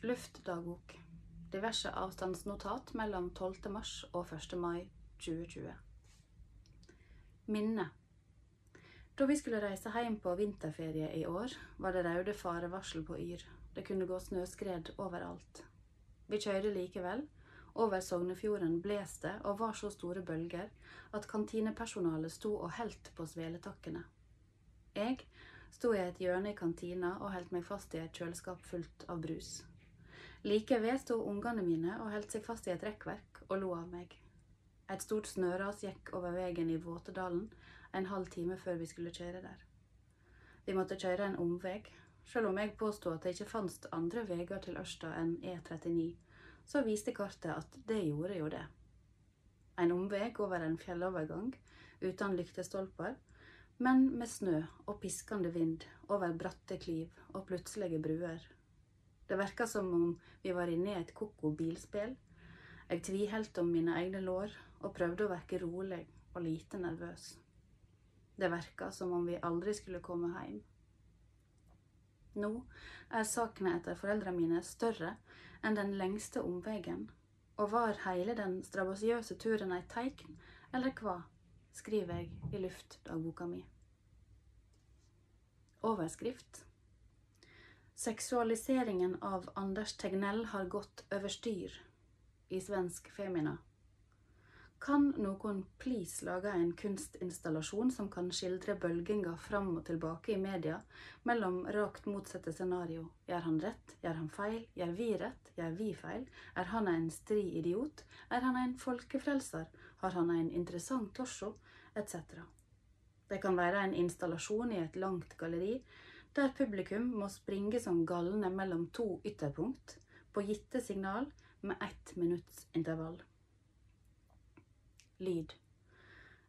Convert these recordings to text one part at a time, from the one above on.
Luftdagbok. Diverse avstandsnotat mellom 12. mars og 1. mai 2020. Minne. Da vi skulle reise hjem på vinterferie i år, var det røde farevarsel på Yr. Det kunne gå snøskred overalt. Vi kjørte likevel. Over Sognefjorden bles det og var så store bølger at kantinepersonalet sto og helt på sveletakkene. Jeg sto i et hjørne i kantina og holdt meg fast i et kjøleskap fullt av brus. Like ved sto ungene mine og holdt seg fast i et rekkverk og lo av meg. Et stort snøras gikk over veien i Våtedalen en halv time før vi skulle kjøre der. Vi måtte kjøre en omvei, selv om jeg påsto at det ikke fantes andre veier til Ørsta enn E39, så viste kartet at det gjorde jo det. En omvei over en fjellovergang uten lyktestolper, men med snø og piskende vind over bratte kliv og plutselige bruer. Det virka som om vi var inne i et ko-ko bilspill. Jeg tviholdt om mine egne lår og prøvde å virke rolig og lite nervøs. Det virka som om vi aldri skulle komme hjem. Nå er sakene etter foreldrene mine større enn den lengste omveien, og var hele den strabasiøse turen ei teikn, eller hva, skriver jeg i luftdagboka mi. Overskrift Seksualiseringen av Anders Tegnell har gått over styr i svensk Femina. Kan noen please lage en kunstinstallasjon som kan skildre bølginga fram og tilbake i media mellom rakt motsatte scenario? Gjør han rett? Gjør han feil? Gjør vi rett? Gjør vi feil? Er han en stri idiot? Er han en folkefrelser? Har han en interessant torso? Etc. Det kan være en installasjon i et langt galleri der publikum må springe som galne mellom to ytterpunkt på gitte signal med ett minutts intervall lyd.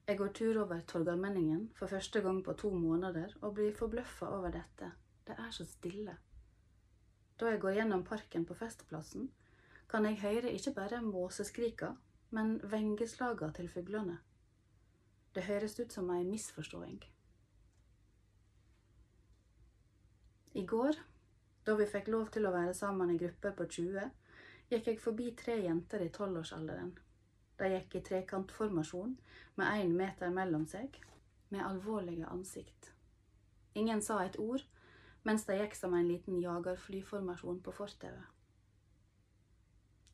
Jeg går tur over Torgallmenningen for første gang på to måneder og blir forbløffa over dette. Det er så stille. Da jeg går gjennom parken på Festplassen, kan jeg høre ikke bare måseskrika, men vengeslaga til fuglene. Det høres ut som ei misforståing. I går, da vi fikk lov til å være sammen i grupper på 20, gikk jeg forbi tre jenter i tolvårsalderen de gikk i trekantformasjon med én meter mellom seg, med alvorlige ansikt. Ingen sa et ord, mens de gikk som en liten jagerflyformasjon på fortauet.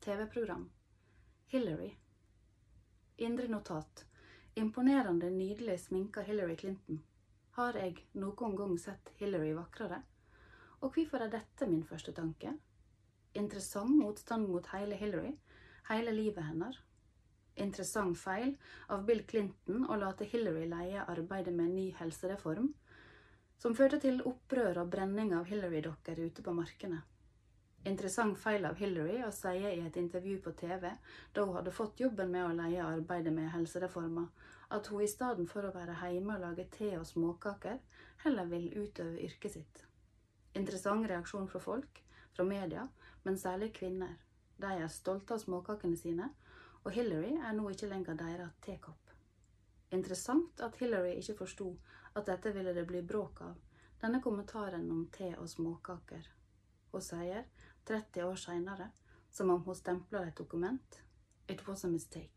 TV-program Hillary Indre notat Imponerende nydelig sminka Hillary Clinton. Har jeg noen gang sett Hillary vakrere? Og hvorfor er dette min første tanke? Interessant motstand mot hele Hillary, hele livet hennes, interessant feil av Bill Clinton å late Hillary leie arbeidet med en ny helsereform, som førte til opprør og brenning av Hillary-dokker ute på markene. Interessant feil av Hillary å si i et intervju på TV, da hun hadde fått jobben med å leie arbeidet med helsereforma, at hun i stedet for å være hjemme og lage te og småkaker, heller vil utøve yrket sitt. Interessant reaksjon fra folk, fra media, men særlig kvinner. De er stolte av småkakene sine og Hillary er nå ikke lenger deres tekopp. Interessant at Hillary ikke forsto at dette ville det bli bråk av, denne kommentaren om te og småkaker. Hun sier, 30 år seinere, som om hun stempler et dokument, It was a mistake.